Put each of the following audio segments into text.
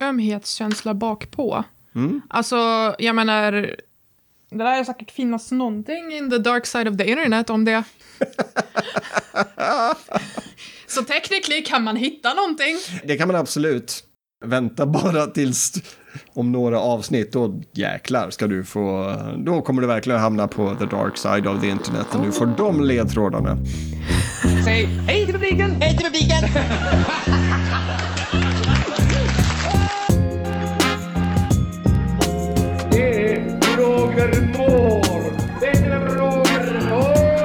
ömhetskänsla bakpå. Mm. Alltså, jag menar, det där är säkert finnas någonting in the dark side of the internet om det. Så technically kan man hitta någonting. Det kan man absolut. Vänta bara tills om några avsnitt, då jäklar ska du få, då kommer du verkligen hamna på the dark side of the internet och du får de ledtrådarna. Säg hej till publiken! Hej till publiken! Roger Moore. Det är Roger Moore.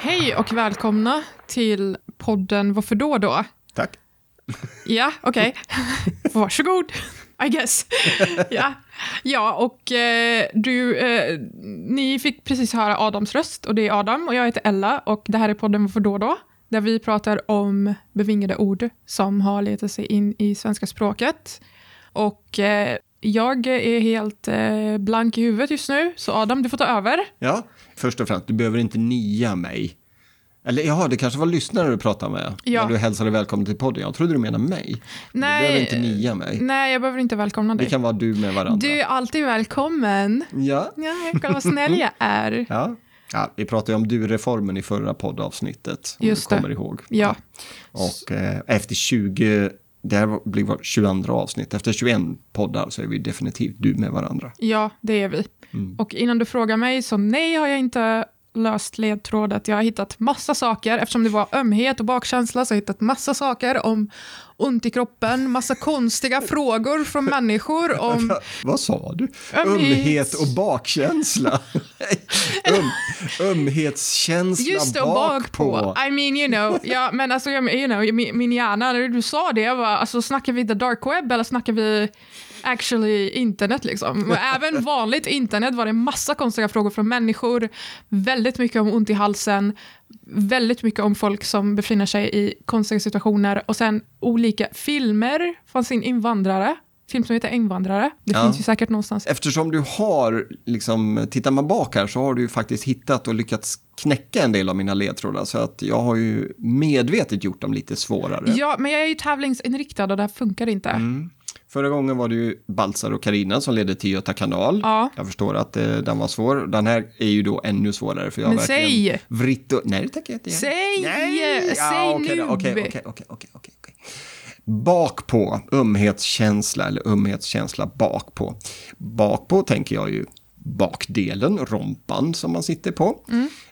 Hej och välkomna till podden Varför då då? Tack. Ja, okej. Varsågod, I guess. ja. ja, och eh, du, eh, ni fick precis höra Adams röst och det är Adam och jag heter Ella och det här är podden Varför då då? Där vi pratar om bevingade ord som har letat sig in i svenska språket. Och eh, jag är helt eh, blank i huvudet just nu, så Adam, du får ta över. Ja, först och främst, du behöver inte nia mig. Eller ja, det kanske var lyssnare du pratade med Ja. när du hälsade välkommen till podden. Jag trodde du menade mig. Nej, Du behöver inte nia mig. Nej, jag behöver inte välkomna dig. Vi kan vara du med varandra. Du är alltid välkommen. Ja. Ja, kolla vad snäll jag är. Ja. Ja, vi pratade ju om du-reformen i förra poddavsnittet. Om Just du det. kommer ihåg. Ja. Och eh, efter 20, det här blir vårt 22 avsnitt, efter 21 poddar så är vi definitivt du med varandra. Ja, det är vi. Mm. Och innan du frågar mig, så nej har jag inte löst ledtrådet. Jag har hittat massa saker, eftersom det var ömhet och bakkänsla, så har jag hittat massa saker om ont i kroppen, massa konstiga frågor från människor om... Vad sa du? Ömhet. Ömhet och bakkänsla. um, ömhetskänsla Just det, och bakpå. I mean, you know, ja, men alltså, you know, min, min hjärna, när du sa det, jag var, alltså, snackar vi the dark web eller snackar vi actually internet liksom? Och Även vanligt internet var det massa konstiga frågor från människor, väldigt mycket om ont i halsen, väldigt mycket om folk som befinner sig i konstiga situationer och sen olika filmer fanns in invandrare, film som heter Invandrare, det Ja. finns ju säkert någonstans. Eftersom du har, liksom, tittar man bak här så har du ju faktiskt hittat och lyckats knäcka en del av mina ledtrådar. Så att jag har ju medvetet gjort dem lite svårare. Ja, men jag är ju tävlingsinriktad och det här funkar inte. Mm. Förra gången var det ju Baltzar och Karina som ledde till Göta kanal. Ja. Jag förstår att eh, den var svår. Den här är ju då ännu svårare för jag har Men verkligen säg! vritt och... Nej, det tänker jag inte göra. Säg! Nej! Säg okej nu! då. Okej, okej, okej, okej, okej, okej. Bakpå, ömhetskänsla eller ömhetskänsla bakpå. Bakpå tänker jag ju bakdelen, rompan som man sitter på.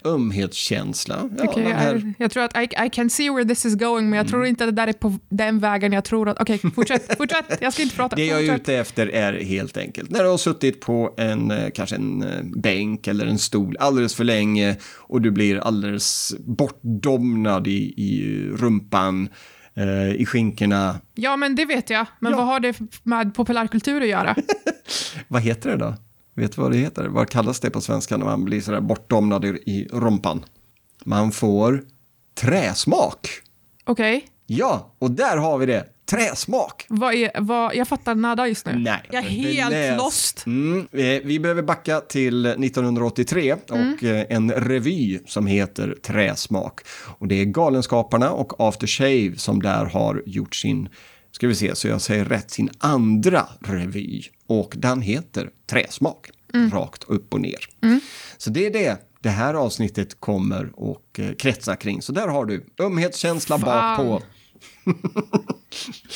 Ömhetskänsla. Ja, Mm. Den här, jag, jag tror att I, I can see where this is going, men jag Mm. tror inte att det där är på den vägen jag tror att... Okej, fortsätt, fortsätt. Jag ska inte prata. Det jag är ute efter är helt enkelt när du har suttit på en, eh, kanske en eh, bänk eller en stol alldeles för länge och du blir alldeles bortdomnad i, i rumpan, eh, i skinkorna. Ja, men det vet jag. Men Ja. vad har det med populärkultur att göra? Vad heter det då? Vet du vad det heter? Vad kallas det på svenska när man blir sådär bortdomnad i, i rumpan? Man får träsmak. Okej, Ja, och där har vi det. Träsmak. vad är... Vad, jag fattar nada just nu. Nej. Jag är helt Beläst. lost. Mm, eh, vi behöver backa till 1983 och eh, en revy som heter Träsmak. Och det är Galenskaparna och After Shave som där har gjort sin, ska vi se så jag säger rätt, sin andra revy. Och den heter Träsmak, rakt upp och ner. Så det är det det här avsnittet kommer och eh, kretsar kring. Så där har du ömhetskänsla Fan. bakpå.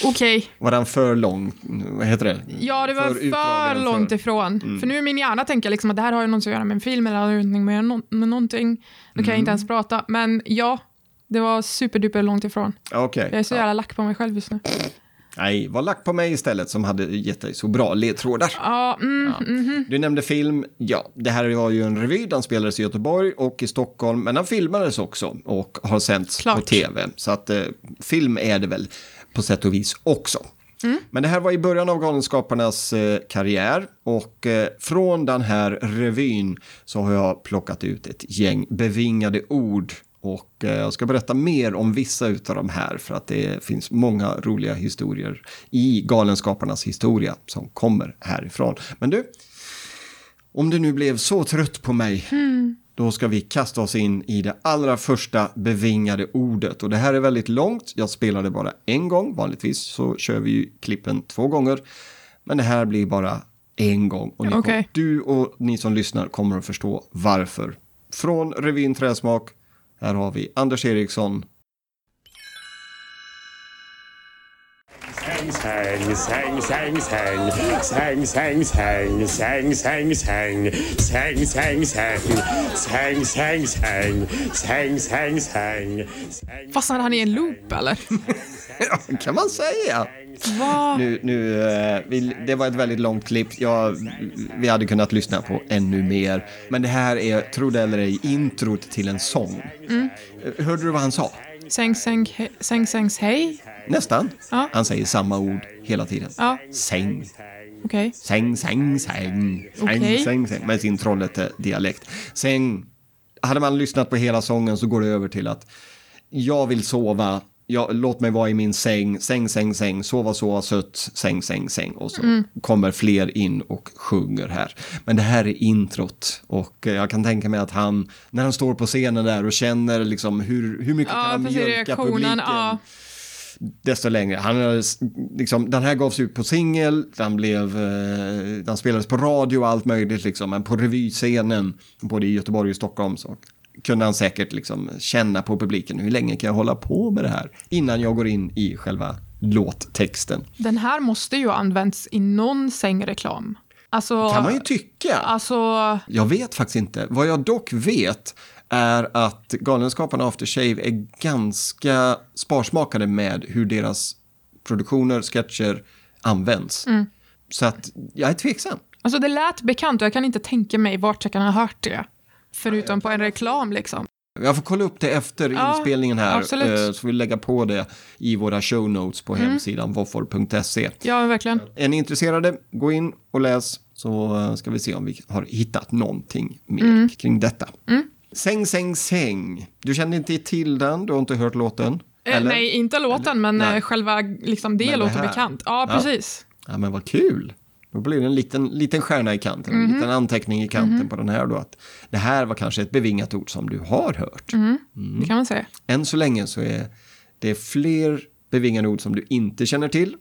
Okej. Var den för lång? Vad heter det? Ja, det var för, utdragen långt för- ifrån. För nu är min hjärna tänker liksom att det här har ju något att göra med en film eller någonting med, nå- med någonting. Då kan jag inte ens prata. Men ja, det var superduper långt ifrån. Okej. Jag är så jävla lack på mig själv just nu. Nej, var lack på mig istället som hade gett dig så bra ledtrådar. Ja, mm, mhm. Du nämnde film. Ja, det här var ju en revy. Den spelades i Göteborg och i Stockholm, men den filmades också och har sänts på Klart. tv. Så att eh, film är det väl på sätt och vis också. Men det här var i början av Galenskaparnas eh, karriär och eh, från den här revyn så har jag plockat ut ett gäng bevingade ord och eh, jag ska berätta mer om vissa utav de här för att det finns många roliga historier i Galenskaparnas historia som kommer härifrån. Men du, om du nu blev så trött på mig då ska vi kasta oss in i det allra första bevingade ordet. Och det här är väldigt långt, jag spelade bara en gång, vanligtvis så kör vi ju klippen två gånger. Men det här blir bara en gång. Och ni kom, Okej. du och ni som lyssnar kommer att förstå varför. Från revyn Träsmak, här har vi Anders Eriksson. Sang, sang, sang, sang, sang, sang, sang, sang, sang, sang, sang, sang, sang, sang, sang, sang, sang, sang, sang. Fastnade han i en loop eller? Ja, kan man säga. Vad? Nu, nu, eh, vi, det var ett väldigt långt klipp. Ja, vi hade kunnat lyssna på ännu mer. Men det här är, tro det eller ej, introt till en sång. Eh, Hörde du vad han sa? Säng, säng, he- säng, sängs, hej? Nästan. Ja. Han säger samma ord hela tiden. Ja. Säng, Okej. säng, säng, säng, säng, Okej. säng, säng, med sin Trollhätte-dialekt. Säng. Hade man lyssnat på hela sången så går det över till att jag vill sova, jag, låt mig vara i min säng, säng, säng, säng, sova, sova, sött, säng, säng, säng. Och så Mm. kommer fler in och sjunger här. Men det här är introt och eh, jag kan tänka mig att han, när han står på scenen där och känner liksom hur, hur mycket kan Ja, han precis. mjölka publiken Ja. desto längre. Han liksom, den här gavs ut på singel, den, blev, eh, den spelades på radio och allt möjligt, liksom, men på revyscenen, både i Göteborg och Stockholm, så kunde han säkert liksom känna på publiken, hur länge kan jag hålla på med det här? Innan jag går in i själva låttexten. Den här måste ju ha använts i någon sängreklam. Alltså, Kan man ju tycka. alltså, Jag vet faktiskt inte. Vad jag dock vet är att Galenskaparna After Shave är ganska sparsmakade med hur deras produktioner, sketcher används. Så att jag är tveksam. alltså det lät bekant och jag kan inte tänka mig vart jag kan ha hört det. Förutom på en reklam liksom. Jag får kolla upp det efter Ja, inspelningen här. absolut. Mm. eh, Så vi lägga på det i våra show notes på hemsidan voffor.se. Ja, verkligen. Är ni intresserade, gå in och läs så eh, ska vi se om vi har hittat någonting mer Mm. kring detta. Säng, säng, säng. Du kände inte till den, du har inte hört låten? Eh, nej, inte låten, men Nej. själva liksom, det Men det låter här. bekant. Ja, Ja. precis. Ja, men vad kul. Då blir det en liten, liten stjärna i kanten, en Mhm. liten anteckning i kanten på den här då. Att det här var kanske ett bevingat ord som du har hört. Mm. Det kan man säga. Än så länge så är det fler bevingade ord som du inte känner till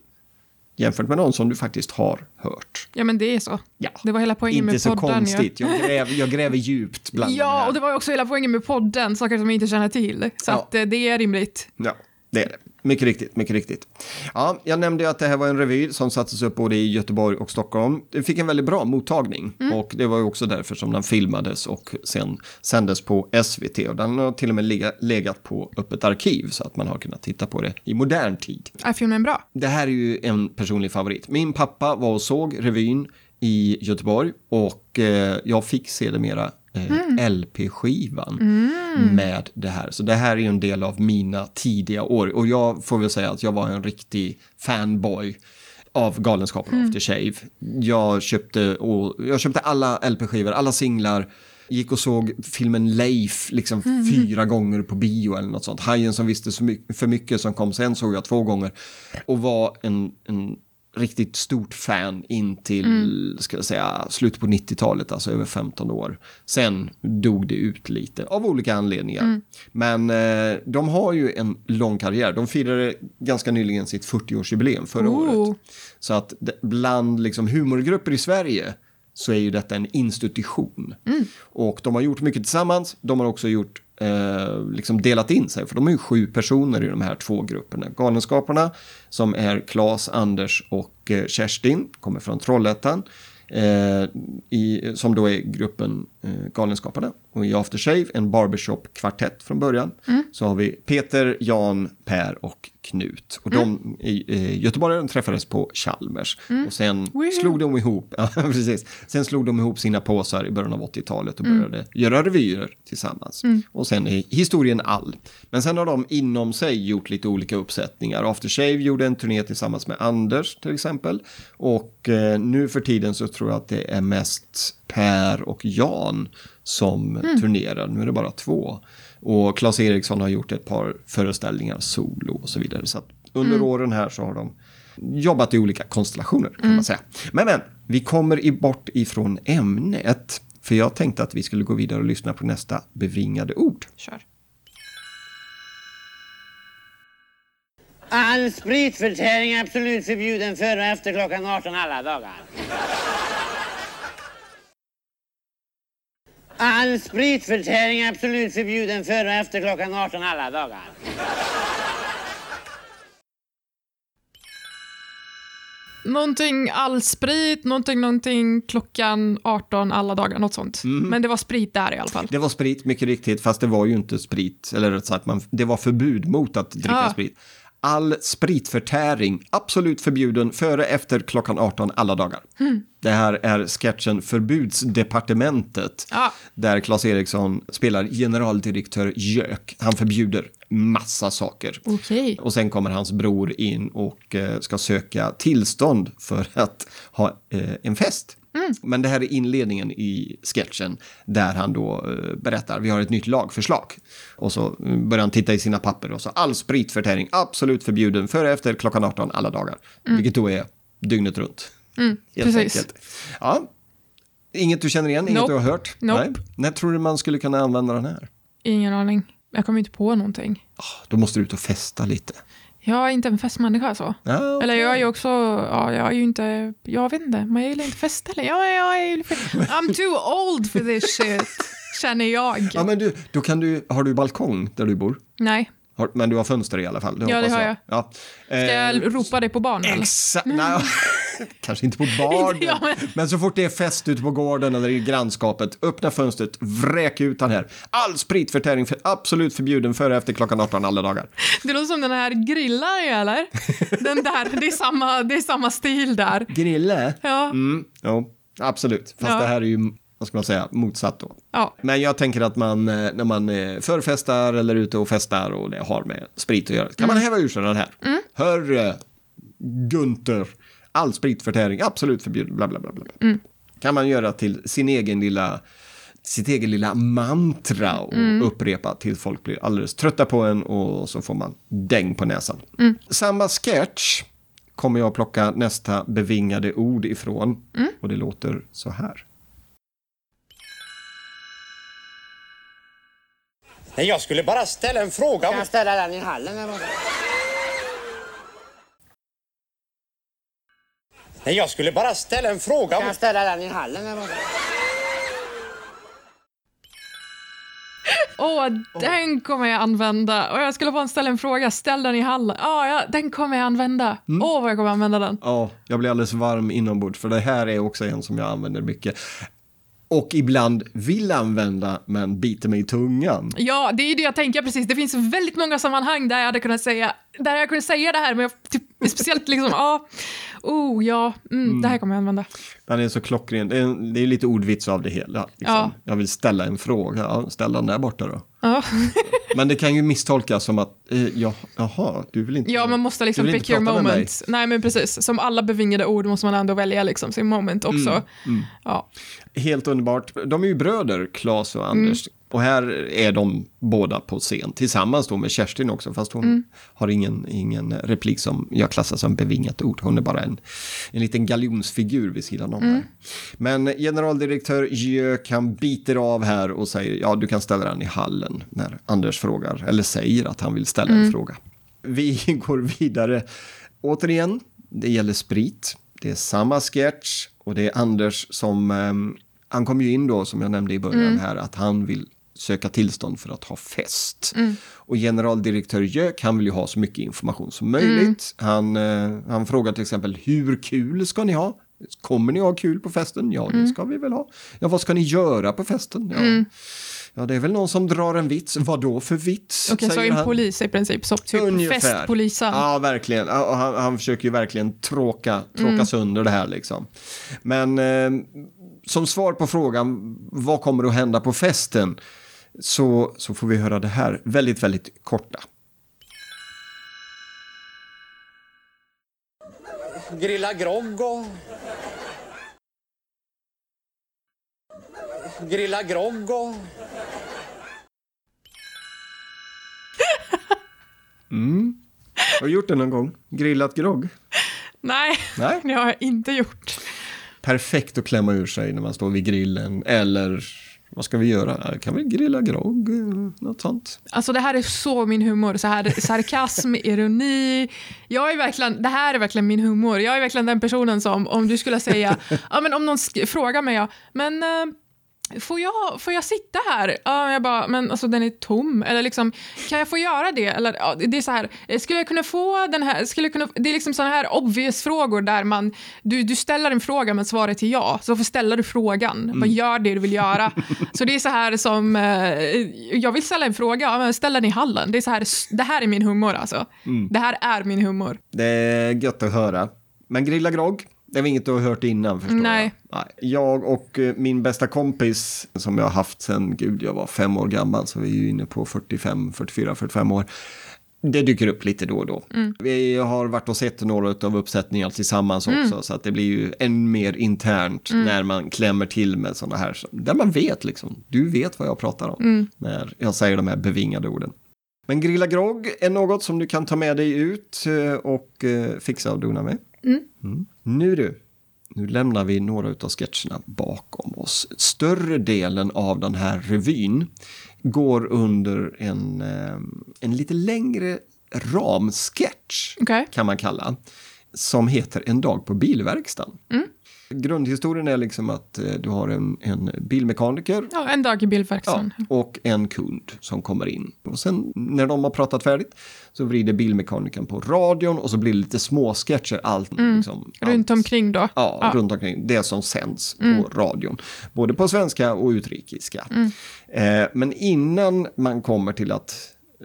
jämfört med någon som du faktiskt har hört. Ja, men det är så. Ja, Det var hela poängen Inte med så podden. konstigt. Jag, gräver, jag gräver djupt bland Ja, och det var också hela poängen med podden, saker som jag inte känner till. Så Ja. att, eh, det är rimligt. Ja, det är det. Mycket riktigt, mycket riktigt. Ja, jag nämnde ju att det här var en revy som sattes upp både i Göteborg och Stockholm. Det fick en väldigt bra mottagning och det var ju också därför som den filmades och sen sändes på SVT och den har till och med lega- legat på öppet arkiv så att man har kunnat titta på det i modern tid. Är filmen bra? Det här är ju en personlig favorit. Min pappa var och såg revyn i Göteborg och eh, jag fick sedermera eh, LP-skivan med det här. Så det här är ju en del av mina tidiga år och jag får väl säga att jag var en riktig fanboy av Galenskapen After Shave. Jag köpte, och, jag köpte alla LP-skivor, alla singlar. Gick och såg filmen Leif liksom fyra gånger på bio eller något sånt. Hajen som visste my- för mycket som kom sen såg jag två gånger. Och var en, en riktigt stort fan in till, ska jag säga, slutet på 90-talet, alltså över 15 år. Sen dog det ut lite av olika anledningar. Men eh, de har ju en lång karriär. De firade ganska nyligen sitt 40-årsjubileum förra Oh. året. Så att bland liksom, humorgrupper i Sverige så är ju detta en institution. Och de har gjort mycket tillsammans. De har också gjort, eh, liksom delat in sig, för de är ju sju personer i de här två grupperna. Galenskaparna, som är Claes, Anders och eh, Kerstin, kommer från Trollhättan. Eh, i, som då är gruppen Galenskaparna. Och i After Shave, en barbershop-kvartett från början, så har vi Peter, Jan, Per och Knut. Och de i eh, Göteborg de träffades på Chalmers. Och sen slog de ihop, ja, precis. Sen slog de ihop sina påsar i början av 80-talet och började göra revyer tillsammans. Och sen är historien all. Men sen har de inom sig gjort lite olika uppsättningar. After Shave gjorde en turné tillsammans med Anders till exempel. Och eh, nu för tiden så tror jag att det är mest Per och Jan som turnerar. Nu är det bara två. Och Claes Eriksson har gjort ett par föreställningar solo och så vidare. Så att under åren här så har de jobbat i olika konstellationer kan man säga. Men, men, vi kommer i bort ifrån ämnet. För jag tänkte att vi skulle gå vidare och lyssna på nästa bevingade ord. Kör. All spritförtäring är absolut förbjuden före och efter klockan 18 alla dagar. All spritförtäring är absolut förbjuden före och efter klockan 18 alla dagar. Någonting all sprit, någonting, någonting klockan 18 alla dagar, något sånt. Mhm. Men det var sprit där i alla fall. Det var sprit, mycket riktigt, fast det var ju inte sprit. Eller rätt sagt, man, det var förbud mot att dricka Ah. sprit. All spritförtäring, absolut förbjuden före efter klockan 18 alla dagar. Hmm. Det här är sketchen Förbudsdepartementet. Ja. Där Claes Eriksson spelar generaldirektör Jök. Han förbjuder massa saker. Okej. Och sen kommer hans bror in och eh, ska söka tillstånd för att ha eh, en fest. Men det här är inledningen i sketchen där han då eh, berättar vi har ett nytt lagförslag. Och så eh, börjar han titta i sina papper och så all spritförtäring absolut förbjuden före efter klockan 18 alla dagar. Vilket då är dygnet runt. Helt precis. enkelt. Ja. Inget du känner igen, inget Nope. du har hört? Nope. Nej. När tror du man skulle kunna använda den här? Ingen aning. Jag kommer inte på någonting. Då måste du ut och festa lite. Jag är inte en festmänniska så. Ja, Eller jag är ju också, ja, jag är ju inte, jag vet inte, jag gillar inte festa eller. Jag, jag är, I'm too old for this shit, känner jag. Ja, men du, då kan du, har du balkong där du bor? Nej, men du har fönster i alla fall? Ja, det har jag. Ja. ska Eh, jag ropa dig på barn eller? Exakt, kanske inte på barnen. Ja, men... men- så fort det är fest ute på gården eller i grannskapet, öppna fönstret, vräk ut han här. All spritförtäring för, absolut förbjuden före efter klockan 18 alla dagar. Det låter som den här grillar eller? Den där, det är samma, det är samma stil där. Grille? Ja, Mm, jo, absolut. Fast Ja. det här är ju, vad ska man säga, motsatt då. ja. Men jag tänker att man, eh, när man eh, förfestar eller är ute och festar och det har med sprit att göra, kan man häva ur sig den här. Hörru, Gunter, all spritförtäring, absolut förbjuden, bla bla bla. bla. Kan man göra till sin egen lilla, sitt egen lilla mantra och upprepa tills folk blir alldeles trötta på en och så får man däng på näsan. Samma sketch kommer jag plocka nästa bevingade ord ifrån och det låter så här. Nej, jag skulle bara ställa en fråga. Kan jag ställa den i hallen där borta? Nej, jag skulle bara ställa en fråga. Kan jag ställa den i hallen där borta? Åh, den kommer jag använda. Och jag skulle bara ställa en fråga, ställ den i hallen. Ja, ja, den kommer jag använda. Åh, vad jag kommer använda den. Ja, jag blir alldeles varm inombords för det här är också en som jag använder mycket. Och ibland vill använda men biter mig i tungan. Ja, det är det jag tänker precis. Det finns väldigt många sammanhang där jag hade kunnat säga, där jag kunde säga det här, men jag, typ, speciellt liksom, ja, oh ja, mm, det här kommer jag använda. Den är så klockren. Det är, det är lite ordvits av det hela. Liksom. Ja. Jag vill ställa en fråga. Ja, ställ den där borta då. Ja, Men det kan ju misstolkas som att, eh, ja, jaha, du vill inte... ja man måste liksom pick your moment. Nej, men precis. Som alla bevingade ord måste man ändå välja liksom sin moment också. Ja. Helt underbart. De är ju bröder, Claes och Anders. Och här är de båda på scen, tillsammans då med Kerstin också, fast hon har ingen, ingen replik som jag klassar som bevingat ord. Hon är bara en, en liten galjonsfigur vid sidan om här. Men generaldirektör Jök, han biter av här och säger, ja du kan ställa den i hallen när Anders frågar, eller säger att han vill ställa en fråga. Vi går vidare. Återigen, det gäller sprit. Det är samma sketch och det är Anders som... ehm, han kom ju in då, som jag nämnde i början här, att han vill söka tillstånd för att ha fest. Och generaldirektör Jök, han vill ju ha så mycket information som möjligt. Han, eh, han frågar till exempel, hur kul ska ni ha? Kommer ni ha kul på festen? Ja, det ska vi väl ha. Ja, vad ska ni göra på festen? Ja, ja det är väl någon som drar en vits. Vad då för vits? Okej, så säger en han. polis i princip, så typ Ungefär. festpolisen. Ja, verkligen. Han, han försöker ju verkligen tråka, tråka Mm. sönder det här liksom. Men eh, som svar på frågan vad kommer att hända på festen så, så får vi höra det här väldigt, väldigt korta. Grilla grogg och... Grilla grogg och... Har du gjort det någon gång? Grillat grogg? Nej, Nej. det har jag inte gjort. perfekt att klämma ur sig när man står vid grillen. Eller vad ska vi göra? Kan vi grilla grogg? eh, Något sånt. Alltså det här är så min humor. Så här, sarkasm, ironi. Jag är verkligen, det här är verkligen min humor. Jag är verkligen den personen som, om du skulle säga, ja men om någon frågar mig, ja, men eh, Får jag, får jag sitta här? Ja, jag bara, men alltså den är tom. Eller liksom, kan jag få göra det? Eller, ja, det är så här, skulle jag kunna få den här, skulle jag kunna, det är liksom sådana här obvious frågor där man, du, du ställer en fråga men svaret är ja, så får ställer du frågan. Man gör det du vill göra. så det är så här som, eh, jag vill ställa en fråga, ja, men ställ den i hallen. Det är så här, det här är min humor alltså. Det här är min humor. Det är gött att höra. Men grilla grogg, det var inget du har hört innan förstår Nej. jag. Nej. Jag och eh, min bästa kompis som jag har haft sen, gud jag var fem år gammal så vi är ju inne på 45, 44, 45 år. Det dyker upp lite då och då. Vi har varit och sett några av uppsättningar tillsammans också så att det blir ju än mer internt när man klämmer till med sådana här, där man vet liksom, du vet vad jag pratar om när jag säger de här bevingade orden. Men grilla grogg är något som du kan ta med dig ut eh, och eh, fixa och dona med. Mm. Nu du, nu lämnar vi några av sketcherna bakom oss. Större delen av den här revyn går under en, eh, en lite längre ramsketch, Okej. kan man kalla, som heter En dag på bilverkstaden. Grundhistorien är liksom att eh, du har en, en bilmekaniker Ja, en dag i Ja, bilverkstaden. och en kund som kommer in. Och sen när de har pratat färdigt så vrider bilmekanikern på radion och så blir det lite små sketcher allt, liksom, Runt allt, omkring då. Ja, runt omkring det som sänds på radion. Både på svenska och utrikiska. Eh, men innan man kommer till att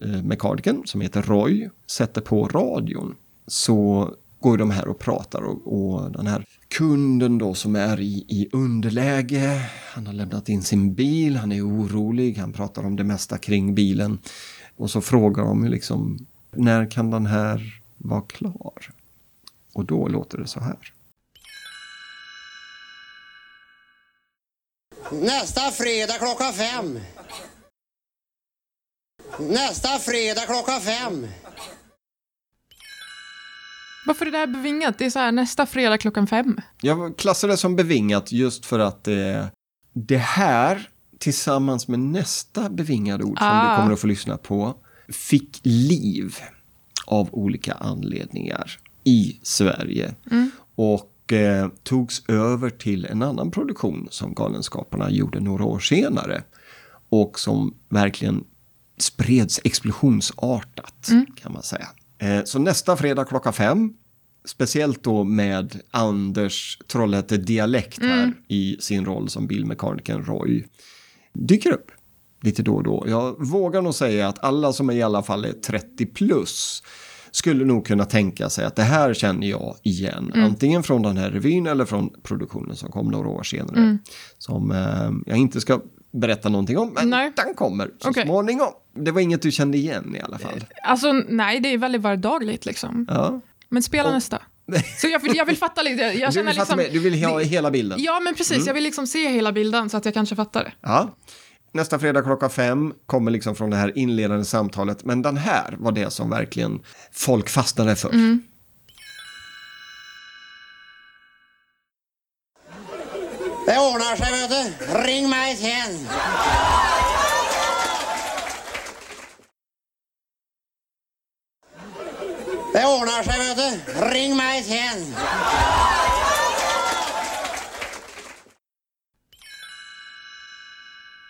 eh, mekanikern, som heter Roy, sätter på radion så går de här och pratar och, och den här kunden då som är i, i underläge, han har lämnat in sin bil, han är orolig, han pratar om det mesta kring bilen. Och så frågar de liksom, när kan den här vara klar? Och då låter det så här. Nästa fredag klockan fem. Nästa fredag klockan fem. Varför är det här bevingat? Det är så här nästa fredag klockan fem. Jag klassar det som bevingat just för att det, det här tillsammans med nästa bevingade ord som Ah. du kommer att få lyssna på fick liv av olika anledningar i Sverige. Och eh, togs över till en annan produktion som Galenskaparna gjorde några år senare. Och som verkligen spreds explosionsartat kan man säga. Eh, så nästa fredag klockan fem Speciellt då med Anders Trollhätte-dialekt här i sin roll som bilmekanikern Roy. Dyker upp lite då och då. Jag vågar nog säga att alla som i alla fall är 30 plus skulle nog kunna tänka sig att det här känner jag igen. Antingen från den här revyn eller från produktionen som kom några år senare. Som eh, jag inte ska berätta någonting om, men Nej. den kommer så Okej. småningom. Det var inget du kände igen i alla fall. Alltså nej, det är väldigt vardagligt liksom. Ja. Men spela nästa. Så jag vill, jag vill fatta lite. Jag Du, vill fatta liksom, med, du vill ha hela bilden? Ja, men precis. Jag vill liksom se hela bilden så att jag kanske fattar det. Ja. Nästa fredag klockan fem kommer liksom från det här inledande samtalet. Men den här var det som verkligen folk fastnade för. Det du. Ring mig sen. Det ordnar sig vet du. Ring mig sen.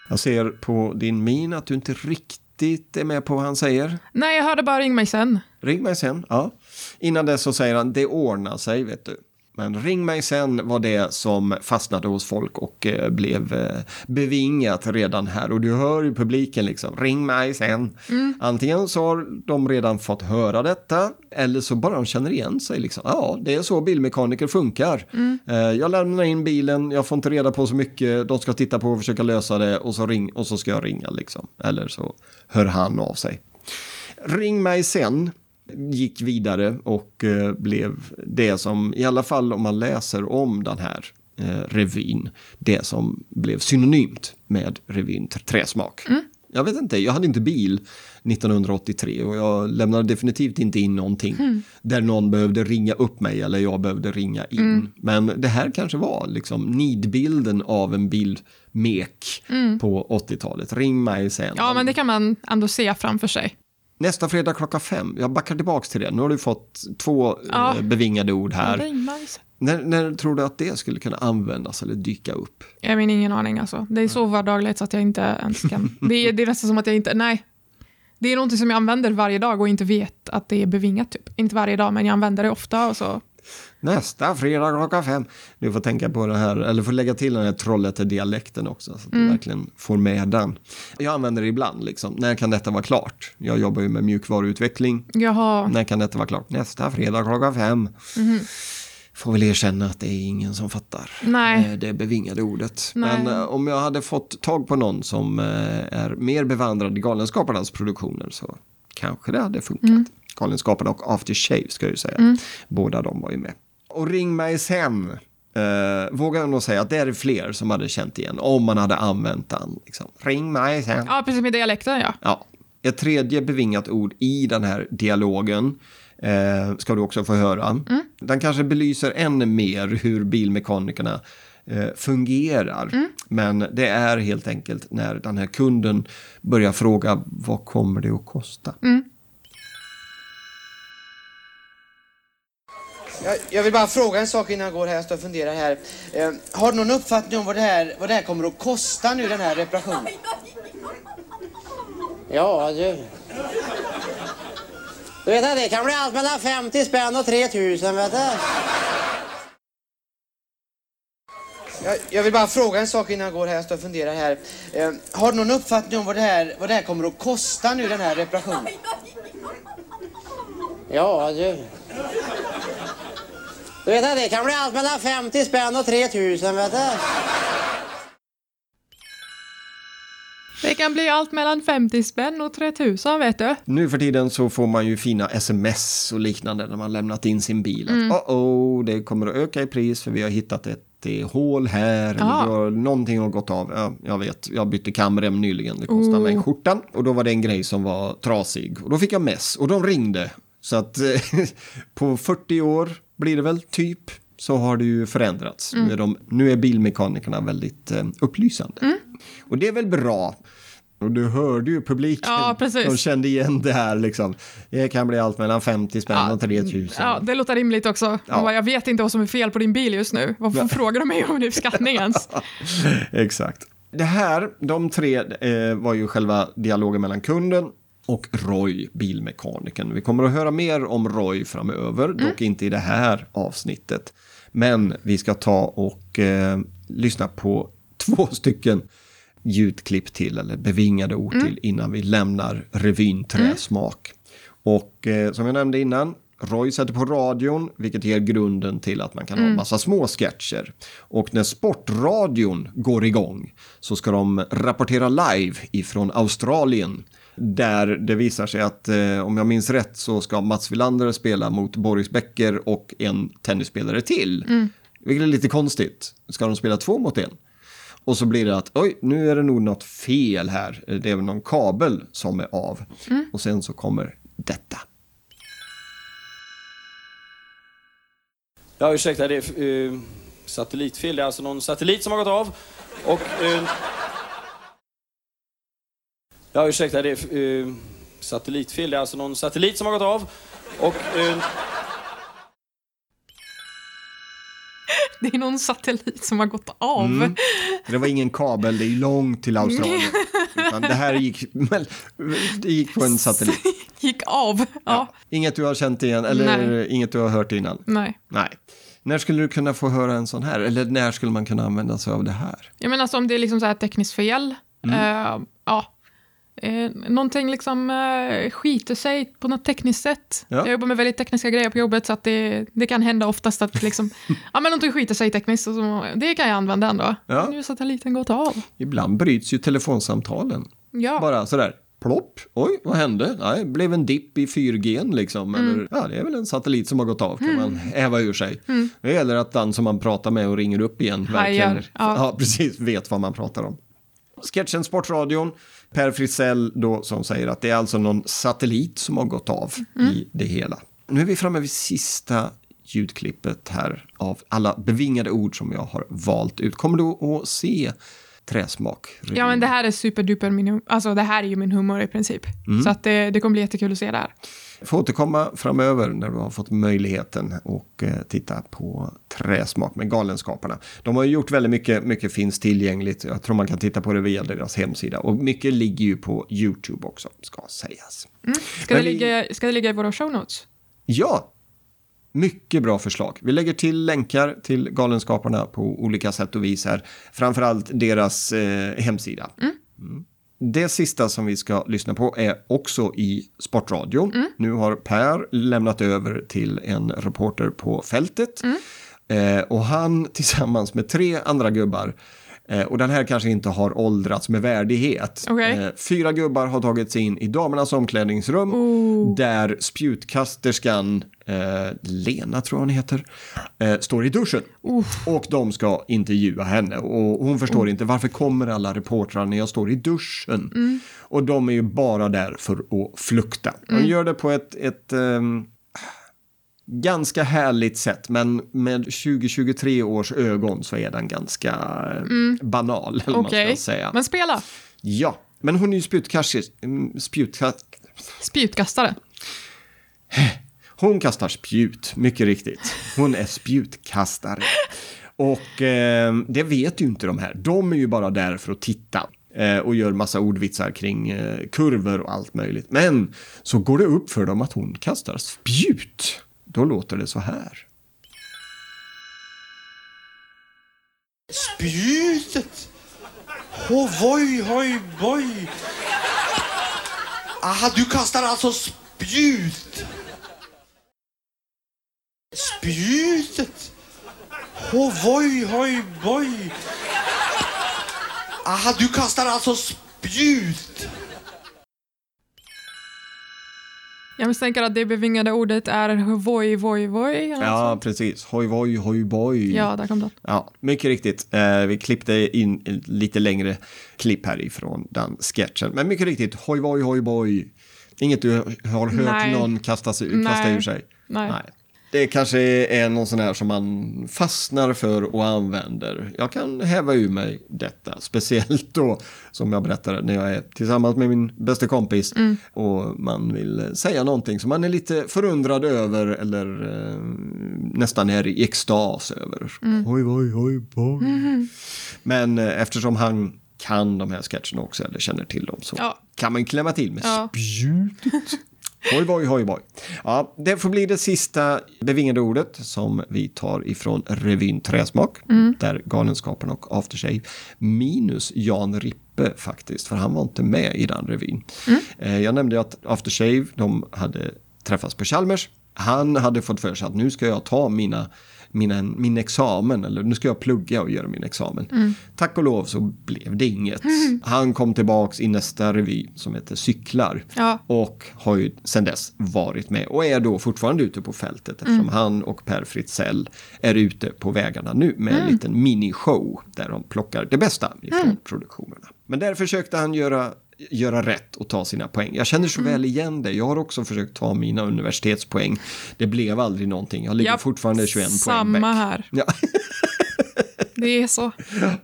Jag ser på din min att du inte riktigt är med på vad han säger. Nej, jag hörde bara ring mig sen. Ring mig sen. Ja. Innan dess så säger han det ordnar sig, vet du. Men ring mig sen var det som fastnade hos folk och eh, blev eh, bevingat redan här. Och du hör ju publiken liksom, ring mig sen. Antingen så har de redan fått höra detta eller så bara de känner igen sig. Liksom. Ja, det är så bilmekaniker funkar. Eh, jag lämnar in bilen, jag får inte reda på så mycket, de ska titta på och försöka lösa det och så, ring, och så ska jag ringa. Liksom. Eller så hör han av sig. Ring mig sen gick vidare och eh, blev det som, i alla fall om man läser om den här eh, revyn, det som blev synonymt med revyn Tr- Träsmak. jag vet inte, jag hade inte bil 1983 och jag lämnade definitivt inte in någonting Hmm. där någon behövde ringa upp mig eller jag behövde ringa in. Mm. Men det här kanske var liksom nidbilden av en bilmek på 80-talet. Ring mig sen. Mm. Ja, men det kan man ändå se framför sig. Nästa fredag klockan fem, jag backar tillbaks till det. Nu har du fått två Ja. eh, bevingade ord här. När, när tror du att det skulle kunna användas eller dyka upp? Jag har ingen aning alltså. Det är så vardagligt så att jag inte ens kan. Det är, det är nästan som att jag inte, nej. Det är någonting som jag använder varje dag och inte vet att det är bevingat typ. Inte varje dag, men jag använder det ofta och så. Nästa fredag klockan fem. Du får tänka på det här, eller får lägga till den här Trollhätte-dialekten också, så att Mm. du verkligen får med den. Jag använder det ibland, liksom. När kan detta vara klart? Jag jobbar ju med mjukvaruutveckling. Jaha, När kan detta vara klart? Nästa fredag klockan fem. Mhm. Får väl erkänna att det är ingen som fattar Nej. det bevingade ordet. Nej. Men eh, om jag hade fått tag på någon som eh, är mer bevandrad i Galenskaparnas produktioner så kanske det hade funkat. Mm. Galenskaparna och After Shave ska jag ju säga. Båda de var ju med. Och Ring mig sen. Uh, vågar jag nog säga att det är fler som hade känt igen om man hade använt den. Liksom. Ring mig sen. ja precis med dialekten ja. Ja. Ett tredje bevingat ord i den här dialogen eh, ska du också få höra. Den kanske belyser än mer hur bilmekanikerna eh, fungerar. Men det är helt enkelt när den här kunden börjar fråga vad kommer det att kosta? Jag, jag vill bara fråga en sak innan jag går här. Jag står och funderar här. Eh, har du någon uppfattning om vad det, här, vad det här kommer att kosta nu, den här reparationen? Ja, du. Du vet att det kan bli allt mellan 50 spänn och 3000, vet du. Jag, jag vill bara fråga en sak innan jag går här. Jag står och funderar här. Eh, har du någon uppfattning om vad det, här, vad det här kommer att kosta nu, den här reparationen? Ja, du. Du vet att det kan bli allt mellan 50 spänn och 3000, vet du. Det kan bli allt mellan 50 spänn och 3000 vet du. Nu för tiden så får man ju fina sms och liknande när man lämnat in sin bil. Mm. Att, oh, oh, det kommer att öka i pris för vi har hittat ett eh, hål här. Ja. Eller någonting har gått av. Ja, jag vet, jag bytte kamrem nyligen. Det kostade Oh. mig skjortan. Och då var det en grej som var trasig. Och då fick jag mess. Och de ringde. Så att på 40 år blir det väl typ så har det ju förändrats. Mm. De, nu är bilmekanikerna väldigt eh, upplysande. Mm. Och det är väl bra. Och du hörde ju publiken. Ja, precis. De kände igen det här liksom. Det kan bli allt mellan 50 spänn Ja, och 3000. Ja, det låter rimligt också. Ja. Ja. Jag vet inte vad som är fel på din bil just nu. Varför frågar du mig om är skattning ens? Exakt. Det här, de tre eh, var ju själva dialogen mellan kunden och Roy, bilmekanikern. Vi kommer att höra mer om Roy framöver, dock inte i det här avsnittet. Men vi ska ta och eh, lyssna på två stycken ljudklipp till, eller bevingade ord till, innan vi lämnar revyn Träsmak. Och eh, som jag nämnde innan, Roy sätter på radion, vilket ger grunden till att man kan ha en massa små sketcher. Och när sportradion går igång så ska de rapportera live ifrån Australien. Där det visar sig att, eh, om jag minns rätt, så ska Mats Wilander spela mot Boris Becker och en tennisspelare till. Vilket är lite konstigt. Ska de spela två mot en? Och så blir det att oj, nu är det nog något fel här. Det är väl någon kabel som är av. Och sen så kommer detta. Ja, ursäkta, det är eh, satellitfel. Det är alltså någon satellit som har gått av. Och... Eh, ja, ursäkta, det är eh, satellitfel. Det är alltså någon satellit som har gått av. Och... Eh, Det är någon satellit som har gått av. Mm. Det var ingen kabel, det är långt till Australien. Utan det här gick, det gick på en satellit. Gick av. Ja. Inget du har känt igen, eller Nej. inget du har hört innan. Nej. Nej. När skulle du kunna få höra en sån här? Eller när skulle man kunna använda sig av det här? Jag menar alltså om det är liksom så här tekniskt fel. eh, ja. Eh, någonting liksom eh, skiter sig på något tekniskt sätt. Ja. Jag jobbar med väldigt tekniska grejer på jobbet så att det, det kan hända oftast att liksom, ja men någonting skiter sig tekniskt och så, det kan jag använda ändå. Ja. Nu har satelliten gått av. Ibland bryts ju telefonsamtalen. Ja. Bara sådär, plopp, oj, vad hände? Nej, blev en dipp i 4G liksom. Eller, ja, det är väl en satellit som har gått av, kan man häva ur sig. Det gäller att den som man pratar med och ringer upp igen verkligen ja. ja. precis, vet vad man pratar om. Sketchen Sportradion. Per Fritzell då som säger att det är alltså någon satellit som har gått av i det hela. Nu är vi framme vid sista ljudklippet här av alla bevingade ord som jag har valt ut. Kommer du att se träsmak? Ja, men det här är superduper min Alltså det här är ju min humor i princip. Mm. Så att det, det kommer bli jättekul att se det här. får återkomma framöver när du har fått möjligheten och eh, titta på Träsmak med Galenskaparna. De har ju gjort väldigt mycket, mycket finns tillgängligt. Jag tror man kan titta på det via deras hemsida. Och mycket ligger ju på YouTube också, ska sägas. Ska, det Men vi- ligga, ska det ligga i våra show notes? Ja, mycket bra förslag. Vi lägger till länkar till Galenskaparna på olika sätt och vis här. Framförallt deras eh, hemsida. Mm. Det sista som vi ska lyssna på är också i Sportradion. Nu har Per lämnat över till en reporter på fältet. Eh, och han tillsammans med tre andra gubbar och den här kanske inte har åldrats med värdighet. Okej. Eh, fyra gubbar har tagit sig in i damernas omklädningsrum där spjutkasterskan eh, Lena, tror jag hon heter, eh, står i duschen. Och de ska intervjua henne och hon förstår inte varför kommer alla reportrar när jag står i duschen. Och de är ju bara där för att flukta. De gör det på ett, ett ehm, ganska härligt sätt, men med 2023 års ögon så är den ganska eh, banal. Okej, ska säga. men spela. Ja, men hon är ju spjutkastare. mm, spjutkast... Spjutkastare. Hon kastar spjut, mycket riktigt. Hon är spjutkastare. Och eh, det vet ju inte de här. De är ju bara där för att titta. Eh, och gör massa ordvitsar kring eh, kurvor och allt möjligt. Men så går det upp för dem att hon kastar spjut. Då låter det så här. Spjutet! Hovoj hoj, boj. Aha, du kastar alltså spjut? Spjutet? Hovoj hoj, boj. Aha, du kastar alltså spjut? Jag misstänker att det bevingade ordet är voj, voj, voj. Ja, precis. Hoj, voj, hoj, boj. ja, där kom den. Ja, mycket riktigt. Eh, vi klippte in lite längre klipp härifrån den sketchen. Men mycket riktigt, hoj, voj, hoj, boj. Inget du har hört Nej. någon kasta, sig, kasta Nej. ur sig? Nej. Det kanske är någon sån här som man fastnar för och använder. Jag kan häva ur mig detta, speciellt då som jag berättade när jag är tillsammans med min bästa kompis och man vill säga någonting som man är lite förundrad över eller eh, nästan är i extas över. Oj, oj, oj, oj. Men eh, eftersom han kan de här sketcherna också eller känner till dem så Ja. kan man klämma till med Ja. spjutet. Hoj, boj, hoj, boj. Ja, det får bli det sista bevingade ordet som vi tar ifrån revyn Träsmak, där Galenskaparna och Aftershave, minus Jan Rippe faktiskt, för han var inte med i den revyn. Eh, Jag nämnde att Aftershave, de hade träffats på Chalmers. Han hade fått för sig att nu ska jag ta mina mina, min examen, eller nu ska jag plugga och göra min examen. Tack och lov så blev det inget. Han kom tillbaks i nästa revy som heter Cyklar Ja. och har ju sedan dess varit med och är då fortfarande ute på fältet eftersom han och Per Fritzell är ute på vägarna nu med en liten minishow där de plockar det bästa ifrån produktionerna. Men där försökte han göra göra rätt och ta sina poäng. Jag känner så väl igen det. Jag har också försökt ta mina universitetspoäng. Det blev aldrig någonting. Jag ligger Japp, fortfarande 21 poäng Samma här. Ja, Det är så.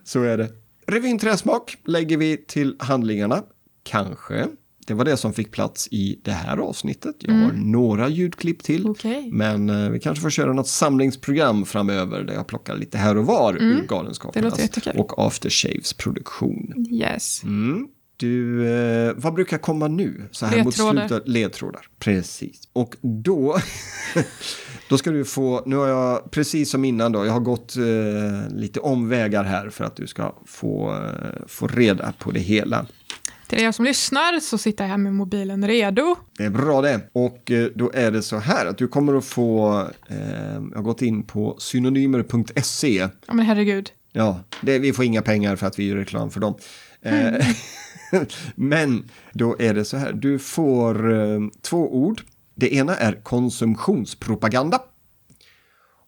så är det. Revyn Träsmak lägger vi till handlingarna. Kanske. Det var det som fick plats i det här avsnittet. Jag har några ljudklipp till. Mm. Okej. Men eh, vi kanske får köra något samlingsprogram framöver där jag plockar lite här och var ur Mm. Det Galenskaparnas och Aftershaves produktion. Yes. Mm. Du, eh, vad brukar komma nu? Så här Ledtrådar. mot slutet. Ledtrådar. Precis. Och då, då ska du få, nu har jag precis som innan då, jag har gått eh, lite omvägar här för att du ska få, eh, få reda på det hela. Till er som lyssnar så sitter jag här med mobilen redo. Det är bra det. Och eh, då är det så här att du kommer att få, eh, jag har gått in på synonymer.se. Ja men herregud. Ja, det, vi får inga pengar för att vi gör reklam för dem. Eh, Men då är det så här, du får eh, två ord. Det ena är konsumtionspropaganda.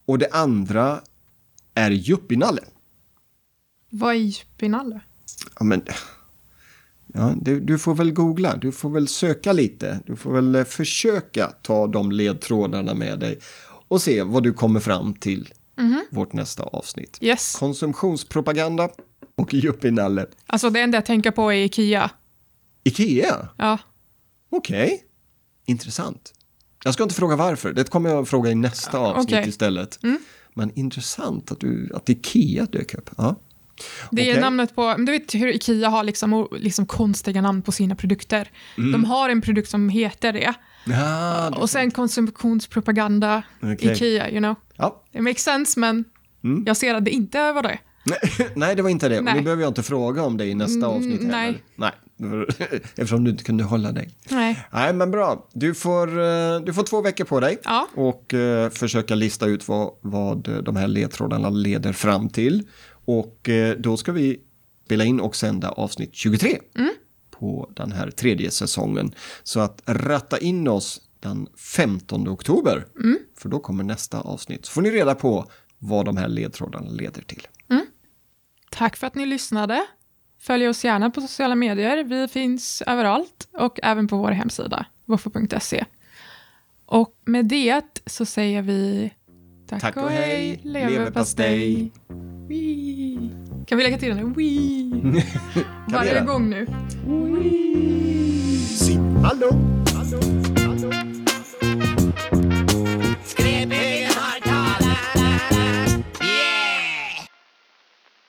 Och det andra är yuppienalle. Vad är Juppinalle? Ja, men Ja, du, du får väl googla, du får väl söka lite. Du får väl eh, försöka ta de ledtrådarna med dig och se vad du kommer fram till vårt nästa avsnitt. Yes. Konsumtionspropaganda och yuppienalle. Alltså det enda jag tänker på är Ikea. Ikea? Ja. Okej. Intressant. Jag ska inte fråga varför, det kommer jag fråga i nästa avsnitt okej. istället. Men intressant att, du, att Ikea dök upp. Ja. Det är Okej. namnet på, du vet hur Ikea har liksom, liksom konstiga namn på sina produkter. Mm. De har en produkt som heter det. Ja, det- Och sen konsumtionspropaganda, Okej. Ikea, you know. Ja. Det makes sense, men Mm. jag ser att det inte var det. Nej, det var inte det. Nej. nu behöver jag inte fråga om det i nästa Mm, avsnitt nej. heller. Nej. Eftersom du inte kunde hålla dig. Nej. Nej, men bra. Du får, eh, du får två veckor på dig Ja. och eh, försöka lista ut vad, vad de här ledtrådarna leder fram till. Och eh, då ska vi spela in och sända avsnitt 23 Mm. på den här tredje säsongen. Så att ratta in oss den 15 oktober, Mm. för då kommer nästa avsnitt. Så får ni reda på vad de här ledtrådarna leder till. Tack för att ni lyssnade. Följ oss gärna på sociala medier. Vi finns överallt och även på vår hemsida, woffa.se. Och med det så säger vi tack, Tack och hej, leverpastej. Wee. Kan vi lägga till den? Wee. vi Varje gång nu. Si, hallå, hallå. baby.